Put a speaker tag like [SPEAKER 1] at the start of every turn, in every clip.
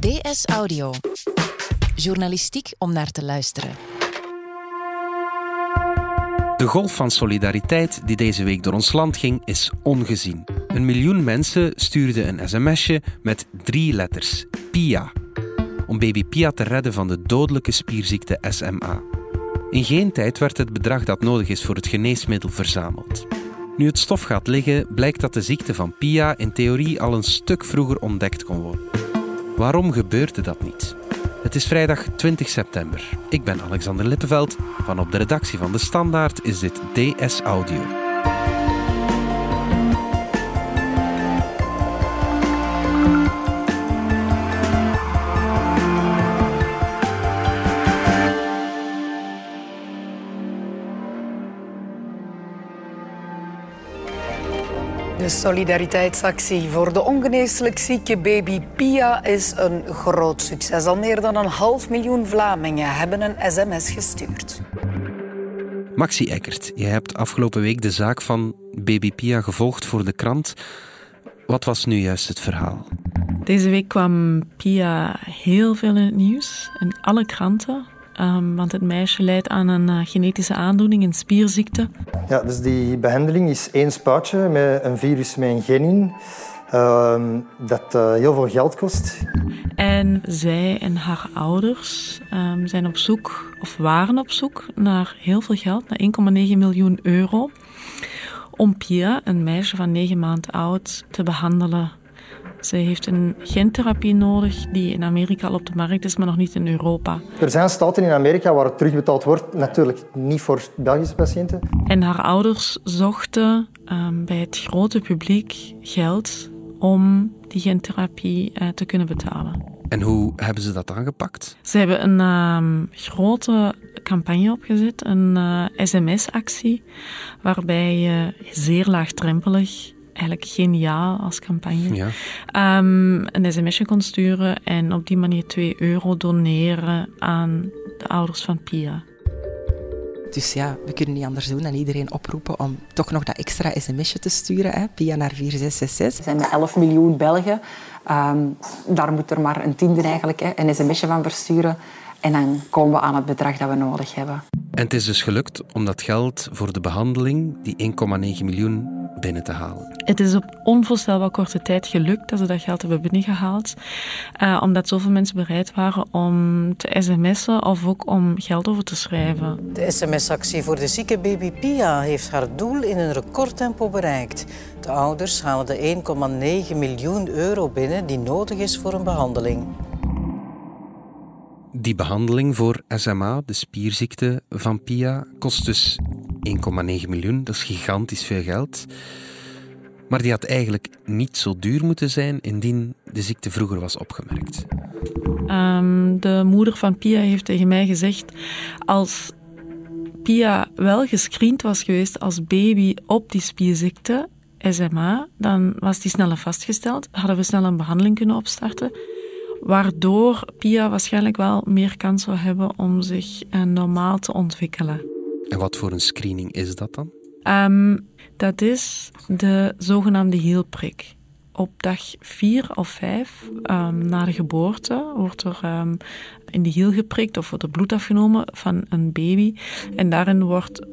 [SPEAKER 1] DS Audio. Journalistiek om naar te luisteren.
[SPEAKER 2] De golf van solidariteit die deze week door ons land ging, is ongezien. Een miljoen mensen stuurden een sms'je met drie letters: PIA. Om baby Pia te redden van de dodelijke spierziekte SMA. In geen tijd werd het bedrag dat nodig is voor het geneesmiddel verzameld. Nu het stof gaat liggen, blijkt dat de ziekte van Pia in theorie al een stuk vroeger ontdekt kon worden. Waarom gebeurde dat niet? Het is vrijdag 20 september. Ik ben Alexander Lippenveld. Van op de redactie van De Standaard is dit DS Audio.
[SPEAKER 3] Solidariteitsactie voor de ongeneeslijk zieke baby Pia is een groot succes. Al meer dan een half miljoen Vlamingen hebben een sms gestuurd.
[SPEAKER 2] Maxi Eckert, je hebt afgelopen week de zaak van baby Pia gevolgd voor de krant. Wat was nu juist het verhaal?
[SPEAKER 4] Deze week kwam Pia heel veel in het nieuws, in alle kranten. Um, want het meisje lijdt aan een uh, genetische aandoening, een spierziekte.
[SPEAKER 5] Ja, dus die behandeling is één spuitje met een virus met een gen in. Uh, dat uh, heel veel geld kost.
[SPEAKER 4] En zij en haar ouders um, zijn op zoek, of waren op zoek, naar heel veel geld, naar 1,9 miljoen euro. Om Pia, een meisje van 9 maanden oud, te behandelen ze heeft een gentherapie nodig die in Amerika al op de markt is, maar nog niet in Europa.
[SPEAKER 5] Er zijn staten in Amerika waar het terugbetaald wordt, natuurlijk niet voor Belgische patiënten.
[SPEAKER 4] En haar ouders zochten um, bij het grote publiek geld om die gentherapie uh, te kunnen betalen.
[SPEAKER 2] En hoe hebben ze dat aangepakt?
[SPEAKER 4] Ze hebben een um, grote campagne opgezet, een uh, sms-actie, waarbij je zeer laagdrempelig eigenlijk geniaal als campagne.
[SPEAKER 2] Ja.
[SPEAKER 4] Um, een sms'je kon sturen en op die manier 2 euro doneren aan de ouders van Pia.
[SPEAKER 6] Dus ja, we kunnen niet anders doen dan iedereen oproepen om toch nog dat extra sms'je te sturen, hè, Pia naar 4666.
[SPEAKER 7] Er zijn met 11 miljoen Belgen. Um, daar moet er maar een tiende eigenlijk hè, een sms'je van versturen. En dan komen we aan het bedrag dat we nodig hebben.
[SPEAKER 2] En het is dus gelukt om dat geld voor de behandeling, die 1,9 miljoen, binnen te halen.
[SPEAKER 4] Het is op onvoorstelbaar korte tijd gelukt dat ze dat geld hebben binnengehaald. Uh, omdat zoveel mensen bereid waren om te sms'en of ook om geld over te schrijven.
[SPEAKER 8] De sms-actie voor de zieke baby Pia heeft haar doel in een recordtempo bereikt. De ouders halen de 1,9 miljoen euro binnen die nodig is voor een behandeling.
[SPEAKER 2] Die behandeling voor SMA, de spierziekte van Pia, kost dus 1,9 miljoen. Dat is gigantisch veel geld. Maar die had eigenlijk niet zo duur moeten zijn indien de ziekte vroeger was opgemerkt.
[SPEAKER 4] Um, de moeder van Pia heeft tegen mij gezegd: als Pia wel gescreend was geweest als baby op die spierziekte, SMA, dan was die sneller vastgesteld. Hadden we snel een behandeling kunnen opstarten waardoor Pia waarschijnlijk wel meer kans zou hebben om zich uh, normaal te ontwikkelen.
[SPEAKER 2] En wat voor een screening is dat dan?
[SPEAKER 4] Um, dat is de zogenaamde hielprik. Op dag 4 of 5 um, na de geboorte wordt er um, in de hiel geprikt of wordt er bloed afgenomen van een baby. En daarin wordt,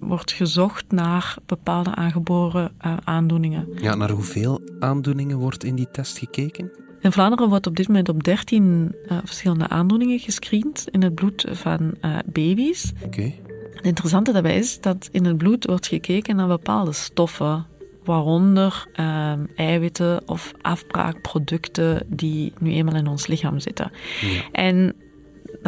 [SPEAKER 4] wordt gezocht naar bepaalde aangeboren uh, aandoeningen.
[SPEAKER 2] Ja, naar hoeveel aandoeningen wordt in die test gekeken?
[SPEAKER 4] In Vlaanderen wordt op dit moment op 13 uh, verschillende aandoeningen gescreend in het bloed van uh, baby's.
[SPEAKER 2] Okay.
[SPEAKER 4] Het interessante daarbij is dat in het bloed wordt gekeken naar bepaalde stoffen, waaronder uh, eiwitten of afbraakproducten die nu eenmaal in ons lichaam zitten.
[SPEAKER 2] Ja.
[SPEAKER 4] En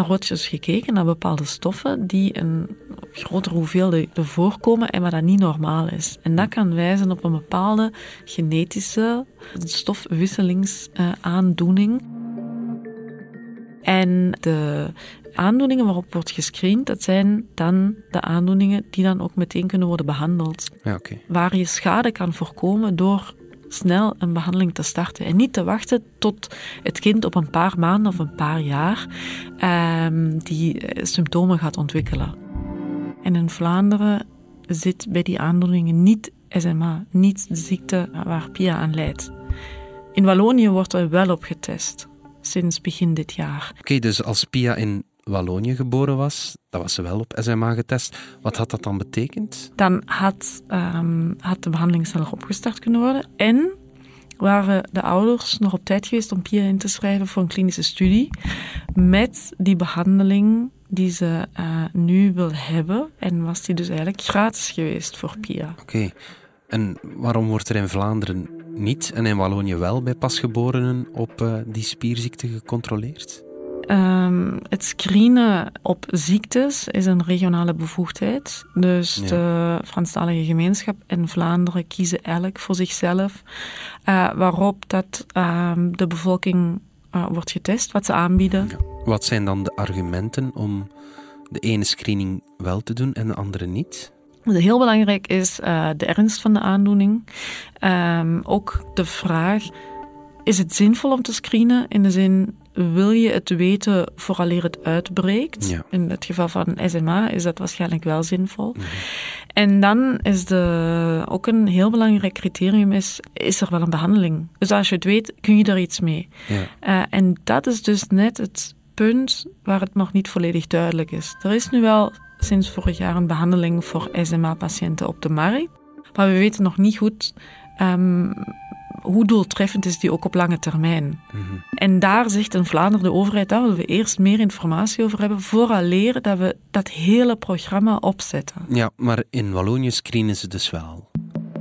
[SPEAKER 4] wordt dus gekeken naar bepaalde stoffen die een grotere hoeveelheid voorkomen en waar dat niet normaal is. En dat kan wijzen op een bepaalde genetische stofwisselingsaandoening. En de aandoeningen waarop wordt gescreend, dat zijn dan de aandoeningen die dan ook meteen kunnen worden behandeld.
[SPEAKER 2] Ja, okay.
[SPEAKER 4] Waar je schade kan voorkomen door snel een behandeling te starten. En niet te wachten tot het kind op een paar maanden of een paar jaar um, die symptomen gaat ontwikkelen. En in Vlaanderen zit bij die aandoeningen niet SMA, niet de ziekte waar Pia aan leidt. In Wallonië wordt er wel op getest. sinds begin dit jaar.
[SPEAKER 2] Oké, dus als Pia in Wallonië geboren was, dan was ze wel op SMA getest. Wat had dat dan betekend?
[SPEAKER 4] Dan had, um, had de behandeling sneller opgestart kunnen worden. En waren de ouders nog op tijd geweest om Pia in te schrijven voor een klinische studie met die behandeling die ze uh, nu wil hebben. En was die dus eigenlijk gratis geweest voor Pia.
[SPEAKER 2] Oké. En waarom wordt er in Vlaanderen niet en in Wallonië wel bij pasgeborenen op uh, die spierziekte gecontroleerd?
[SPEAKER 4] Um, het screenen op ziektes is een regionale bevoegdheid. Dus ja. de Franstalige gemeenschap in Vlaanderen kiezen elk voor zichzelf uh, waarop dat, uh, de bevolking uh, wordt getest, wat ze aanbieden. Ja.
[SPEAKER 2] Wat zijn dan de argumenten om de ene screening wel te doen en de andere niet?
[SPEAKER 4] Heel belangrijk is uh, de ernst van de aandoening. Um, ook de vraag: is het zinvol om te screenen? In de zin, wil je het weten vooraleer het uitbreekt?
[SPEAKER 2] Ja.
[SPEAKER 4] In het geval van SMA is dat waarschijnlijk wel zinvol. Mm -hmm. En dan is de, ook een heel belangrijk criterium is, is er wel een behandeling? Dus als je het weet, kun je er iets mee.
[SPEAKER 2] Ja.
[SPEAKER 4] Uh, en dat is dus net het punt waar het nog niet volledig duidelijk is. Er is nu wel sinds vorig jaar een behandeling voor SMA-patiënten op de markt. Maar we weten nog niet goed um, hoe doeltreffend is die ook op lange termijn.
[SPEAKER 2] Mm -hmm.
[SPEAKER 4] En daar zegt in Vlaanderen de overheid, daar willen we eerst meer informatie over hebben, vooraleer dat we dat hele programma opzetten.
[SPEAKER 2] Ja, maar in Wallonië screenen ze dus wel.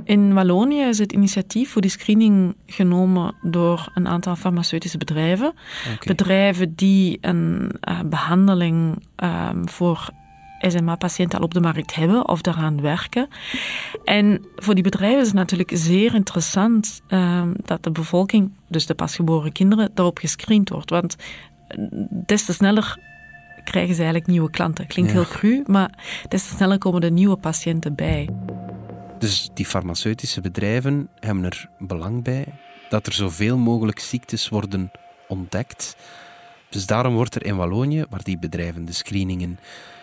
[SPEAKER 4] In Wallonië is het initiatief voor die screening genomen door een aantal farmaceutische bedrijven.
[SPEAKER 2] Okay.
[SPEAKER 4] Bedrijven die een uh, behandeling uh, voor SMA-patiënten al op de markt hebben of daaraan werken. En voor die bedrijven is het natuurlijk zeer interessant uh, dat de bevolking, dus de pasgeboren kinderen, daarop gescreend wordt. Want des te sneller krijgen ze eigenlijk nieuwe klanten. Klinkt
[SPEAKER 2] Ja.
[SPEAKER 4] heel cru, maar des te sneller komen er nieuwe patiënten bij.
[SPEAKER 2] Dus die farmaceutische bedrijven hebben er belang bij dat er zoveel mogelijk ziektes worden ontdekt. Dus daarom wordt er in Wallonië, waar die bedrijven de screeningen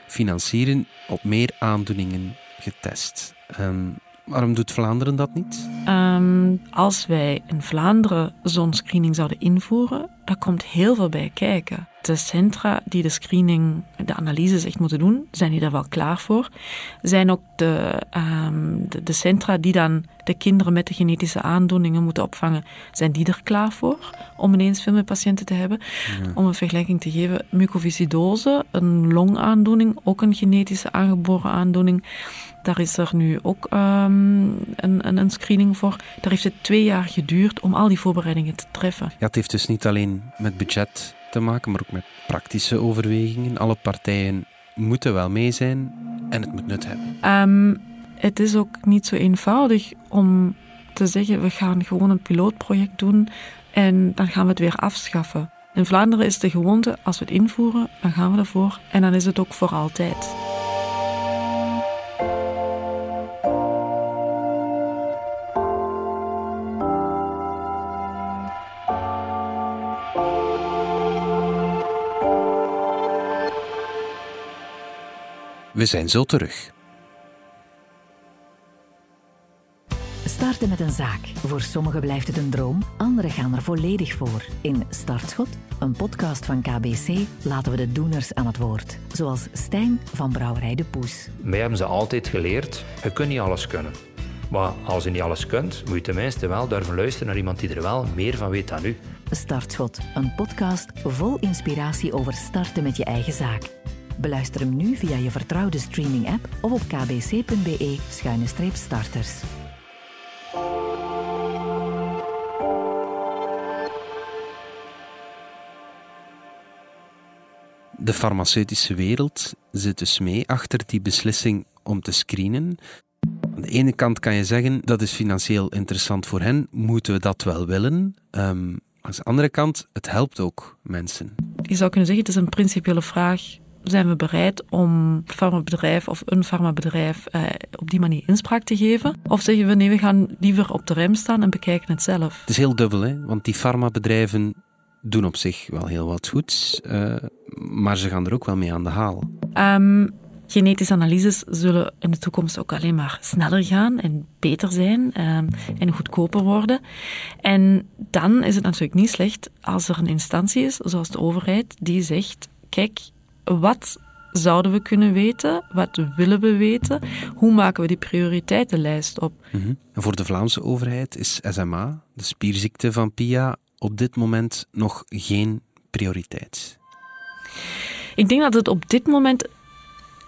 [SPEAKER 2] financieren, op meer aandoeningen getest. Um, waarom doet Vlaanderen dat niet?
[SPEAKER 4] Um, als wij in Vlaanderen zo'n screening zouden invoeren, daar komt heel veel bij kijken. De centra die de screening, de analyses echt moeten doen, zijn die daar wel klaar voor. Zijn ook de, um, de, de centra die dan de kinderen met de genetische aandoeningen moeten opvangen, zijn die er klaar voor om ineens veel meer patiënten te hebben?
[SPEAKER 2] Ja.
[SPEAKER 4] Om een vergelijking te geven, mucoviscidose, een longaandoening, ook een genetische aangeboren aandoening. Daar is er nu ook um, een, een, een, screening voor. Daar heeft het twee jaar geduurd om al die voorbereidingen te treffen.
[SPEAKER 2] Ja, het heeft dus niet alleen met budget te maken, maar ook met praktische overwegingen. Alle partijen moeten wel mee zijn en het moet nut hebben.
[SPEAKER 4] Um, het is ook niet zo eenvoudig om te zeggen, we gaan gewoon een pilootproject doen en dan gaan we het weer afschaffen. In Vlaanderen is de gewoonte, als we het invoeren, dan gaan we ervoor en dan is het ook voor altijd.
[SPEAKER 2] We zijn zo terug.
[SPEAKER 9] Starten met een zaak. Voor sommigen blijft het een droom, anderen gaan er volledig voor. In Startschot, een podcast van KBC, laten we de doeners aan het woord. Zoals Stijn van Brouwerij de Poes.
[SPEAKER 10] Mij hebben ze altijd geleerd, je kunt niet alles kunnen. Maar als je niet alles kunt, moet je tenminste wel durven luisteren naar iemand die er wel meer van weet dan u.
[SPEAKER 9] Startschot, een podcast vol inspiratie over starten met je eigen zaak. Beluister hem nu via je vertrouwde streaming-app of op kbc.be-starters.
[SPEAKER 2] De farmaceutische wereld zit dus mee achter die beslissing om te screenen. Aan de ene kant kan je zeggen dat is financieel interessant voor hen, moeten we dat wel willen? Um, aan de andere kant, het helpt ook mensen.
[SPEAKER 4] Je zou kunnen zeggen, het is een principiële vraag zijn we bereid om het farmabedrijf of een farmabedrijf eh, op die manier inspraak te geven? Of zeggen we nee, we gaan liever op de rem staan en bekijken het zelf?
[SPEAKER 2] Het is heel dubbel, hè? want die farmabedrijven doen op zich wel heel wat goeds, uh, maar ze gaan er ook wel mee aan de haal.
[SPEAKER 4] Um, genetische analyses zullen in de toekomst ook alleen maar sneller gaan en beter zijn ehm, en goedkoper worden. En dan is het natuurlijk niet slecht als er een instantie is, zoals de overheid, die zegt: kijk, wat zouden we kunnen weten? Wat willen we weten? Hoe maken we die prioriteitenlijst op?
[SPEAKER 2] Mhm. Voor de Vlaamse overheid is SMA, de spierziekte van PIA, op dit moment nog geen prioriteit.
[SPEAKER 4] Ik denk dat het op dit moment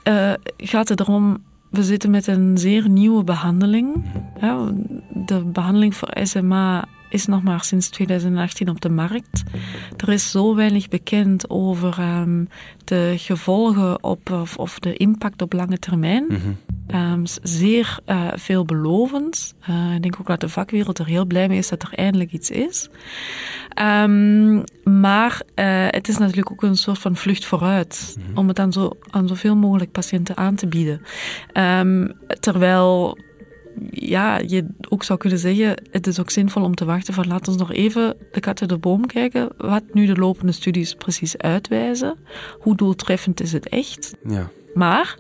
[SPEAKER 4] uh, gaat het erom. We zitten met een zeer nieuwe behandeling. Ja, de behandeling voor SMA is nog maar sinds 2018 op de markt. Er is zo weinig bekend over um, de gevolgen op, of, of, de impact op lange termijn. Mm -hmm. um, zeer uh, veelbelovend. Uh, ik denk ook dat de vakwereld er heel blij mee is dat er eindelijk iets is. Um, maar uh, het is natuurlijk ook een soort van vlucht vooruit. Mm -hmm. Om het aan, zo, aan zoveel mogelijk patiënten aan te bieden. terwijl ja, je ook zou kunnen zeggen, het is ook zinvol om te wachten van laten we nog even de kat uit de boom kijken, wat nu de lopende studies precies uitwijzen. Hoe doeltreffend is het echt?
[SPEAKER 2] Ja.
[SPEAKER 4] Maar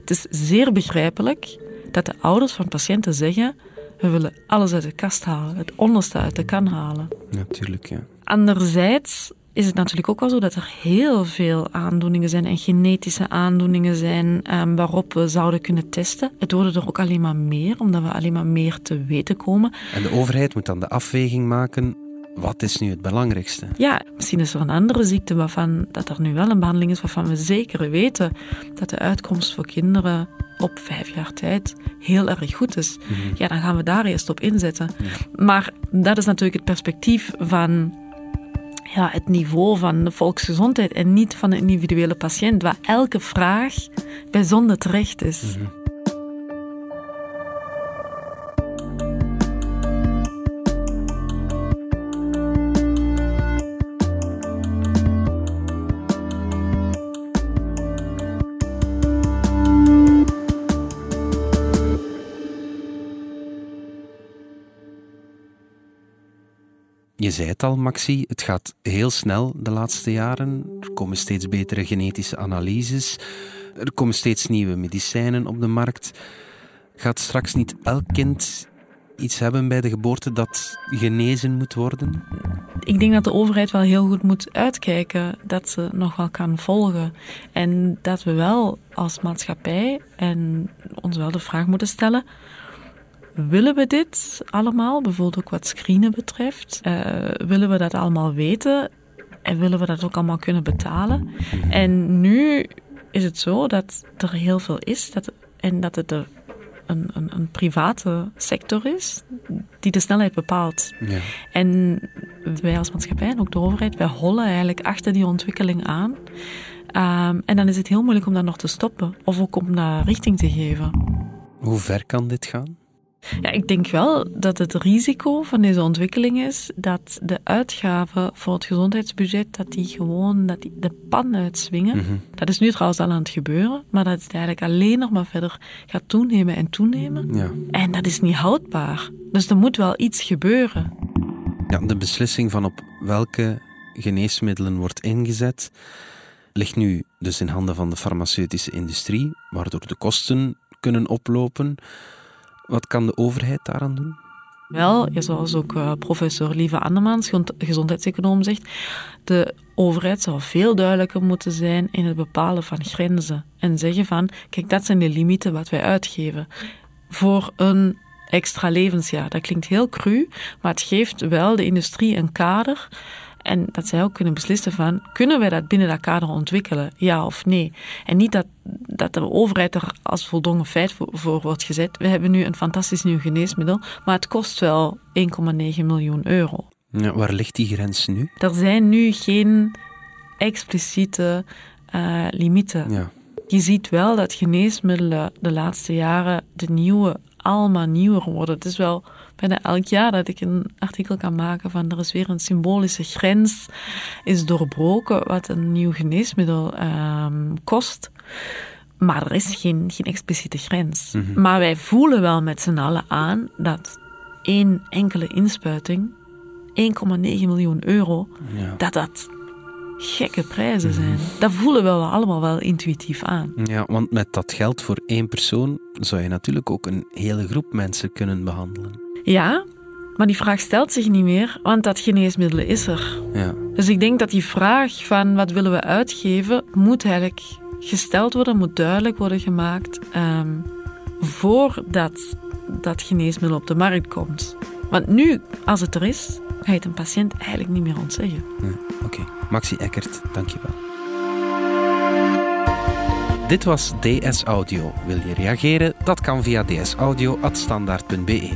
[SPEAKER 4] het is zeer begrijpelijk dat de ouders van patiënten zeggen, we willen alles uit de kast halen, het onderste uit de kan halen.
[SPEAKER 2] Natuurlijk, ja.
[SPEAKER 4] Anderzijds is het natuurlijk ook wel zo dat er heel veel aandoeningen zijn en genetische aandoeningen zijn um, waarop we zouden kunnen testen. Het worden er ook alleen maar meer, omdat we alleen maar meer te weten komen.
[SPEAKER 2] En de overheid moet dan de afweging maken. Wat is nu het belangrijkste?
[SPEAKER 4] Ja, misschien is er een andere ziekte waarvan dat er nu wel een behandeling is waarvan we zeker weten dat de uitkomst voor kinderen op vijf jaar tijd heel erg goed is. Mm -hmm. Ja, dan gaan we daar eerst op inzetten. Ja. Maar dat is natuurlijk het perspectief van ja, het niveau van de volksgezondheid en niet van de individuele patiënt, waar elke vraag bijzonder terecht is. -hmm.
[SPEAKER 2] Zei het al, Maxi, het gaat heel snel de laatste jaren. Er komen steeds betere genetische analyses. Er komen steeds nieuwe medicijnen op de markt. Gaat straks niet elk kind iets hebben bij de geboorte dat genezen moet worden?
[SPEAKER 4] Ik denk dat de overheid wel heel goed moet uitkijken dat ze nog wel kan volgen. En dat we wel als maatschappij en ons wel de vraag moeten stellen Willen we dit allemaal, bijvoorbeeld ook wat screenen betreft? Uh, willen we dat allemaal weten? En willen we dat ook allemaal kunnen betalen? En nu is het zo dat er heel veel is dat, en dat het een, een, een private sector is die de snelheid bepaalt.
[SPEAKER 2] Ja.
[SPEAKER 4] En wij als maatschappij en ook de overheid, wij hollen eigenlijk achter die ontwikkeling aan. Um, en dan is het heel moeilijk om dat nog te stoppen of ook om daar richting te geven.
[SPEAKER 2] Hoe ver kan dit gaan?
[SPEAKER 4] Ja, ik denk wel dat het risico van deze ontwikkeling is dat de uitgaven voor het gezondheidsbudget, dat die gewoon dat die de pan uitswingen.
[SPEAKER 2] Mhm.
[SPEAKER 4] Dat is nu trouwens al aan het gebeuren, maar dat het eigenlijk alleen nog maar verder gaat toenemen en toenemen.
[SPEAKER 2] Ja.
[SPEAKER 4] En dat is niet houdbaar. Dus er moet wel iets gebeuren.
[SPEAKER 2] Ja, de beslissing van op welke geneesmiddelen wordt ingezet, ligt nu dus in handen van de farmaceutische industrie, waardoor de kosten kunnen oplopen. Wat kan de overheid daaraan doen?
[SPEAKER 4] Wel, zoals ook uh, professor Lieve Annemans, gezondheidseconoom, zegt, de overheid zou veel duidelijker moeten zijn in het bepalen van grenzen. En zeggen van, kijk, dat zijn de limieten wat wij uitgeven. Voor een extra levensjaar. Dat klinkt heel cru, maar het geeft wel de industrie een kader en dat zij ook kunnen beslissen van, kunnen wij dat binnen dat kader ontwikkelen, ja of nee? En niet dat, dat de overheid er als voldongen feit voor, voor wordt gezet. We hebben nu een fantastisch nieuw geneesmiddel, maar het kost wel 1,9 miljoen euro.
[SPEAKER 2] Ja, waar ligt die grens nu?
[SPEAKER 4] Er zijn nu geen expliciete uh, limieten.
[SPEAKER 2] Ja.
[SPEAKER 4] Je ziet wel dat geneesmiddelen de laatste jaren de nieuwe allemaal nieuwer worden. Het is wel bijna elk jaar dat ik een artikel kan maken van er is weer een symbolische grens is doorbroken wat een nieuw geneesmiddel um, kost. Maar er is geen, geen expliciete grens.
[SPEAKER 2] Mhm.
[SPEAKER 4] Maar wij voelen wel met z'n allen aan dat één enkele inspuiting, 1,9 miljoen euro,
[SPEAKER 2] Ja.
[SPEAKER 4] dat dat gekke prijzen zijn. Dat voelen we allemaal wel intuïtief aan.
[SPEAKER 2] Ja, want met dat geld voor één persoon zou je natuurlijk ook een hele groep mensen kunnen behandelen.
[SPEAKER 4] Ja, maar die vraag stelt zich niet meer, want dat geneesmiddel is er.
[SPEAKER 2] Ja.
[SPEAKER 4] Dus ik denk dat die vraag van wat willen we uitgeven, moet eigenlijk gesteld worden, moet duidelijk worden gemaakt ehm, voordat dat geneesmiddel op de markt komt. Want nu, als het er is, ga je het een patiënt eigenlijk niet meer ontzeggen.
[SPEAKER 2] Ja, Oké, Maxi Eckert, dankjewel. Dit was DS Audio. Wil je reageren? Dat kan via dsaudio.standaard.be.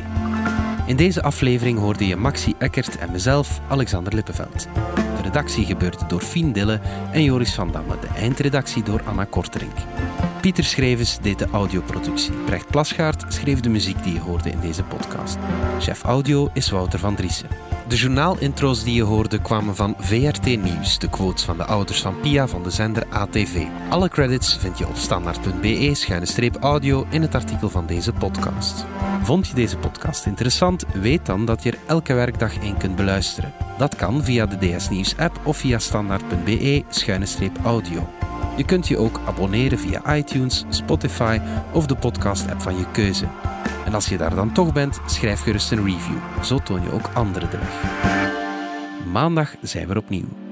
[SPEAKER 2] In deze aflevering hoorde je Maxi Eckert en mezelf, Alexander Lippenveld. De redactie gebeurde door Fien Dille en Joris van Damme, de eindredactie door Anna Korterink. Pieter Schrevens deed de audioproductie. Brecht Plasgaard schreef de muziek die je hoorde in deze podcast. Chef audio is Wouter van Driessen. De journaalintro's die je hoorde kwamen van VRT Nieuws, de quotes van de ouders van Pia van de zender ATV. Alle credits vind je op standaard.be-audio in het artikel van deze podcast. Vond je deze podcast interessant? Weet dan dat je er elke werkdag één kunt beluisteren. Dat kan via de DS Nieuws app of via standaard.be-audio. Je kunt je ook abonneren via iTunes, Spotify of de podcast-app van je keuze. Als je daar dan toch bent, schrijf gerust een review. Zo toon je ook anderen de weg. Maandag zijn we opnieuw.